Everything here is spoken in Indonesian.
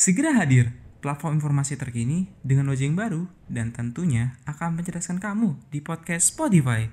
Segera hadir, platform informasi terkini dengan wajah yang baru dan tentunya akan mencerdaskan kamu di podcast Spotify.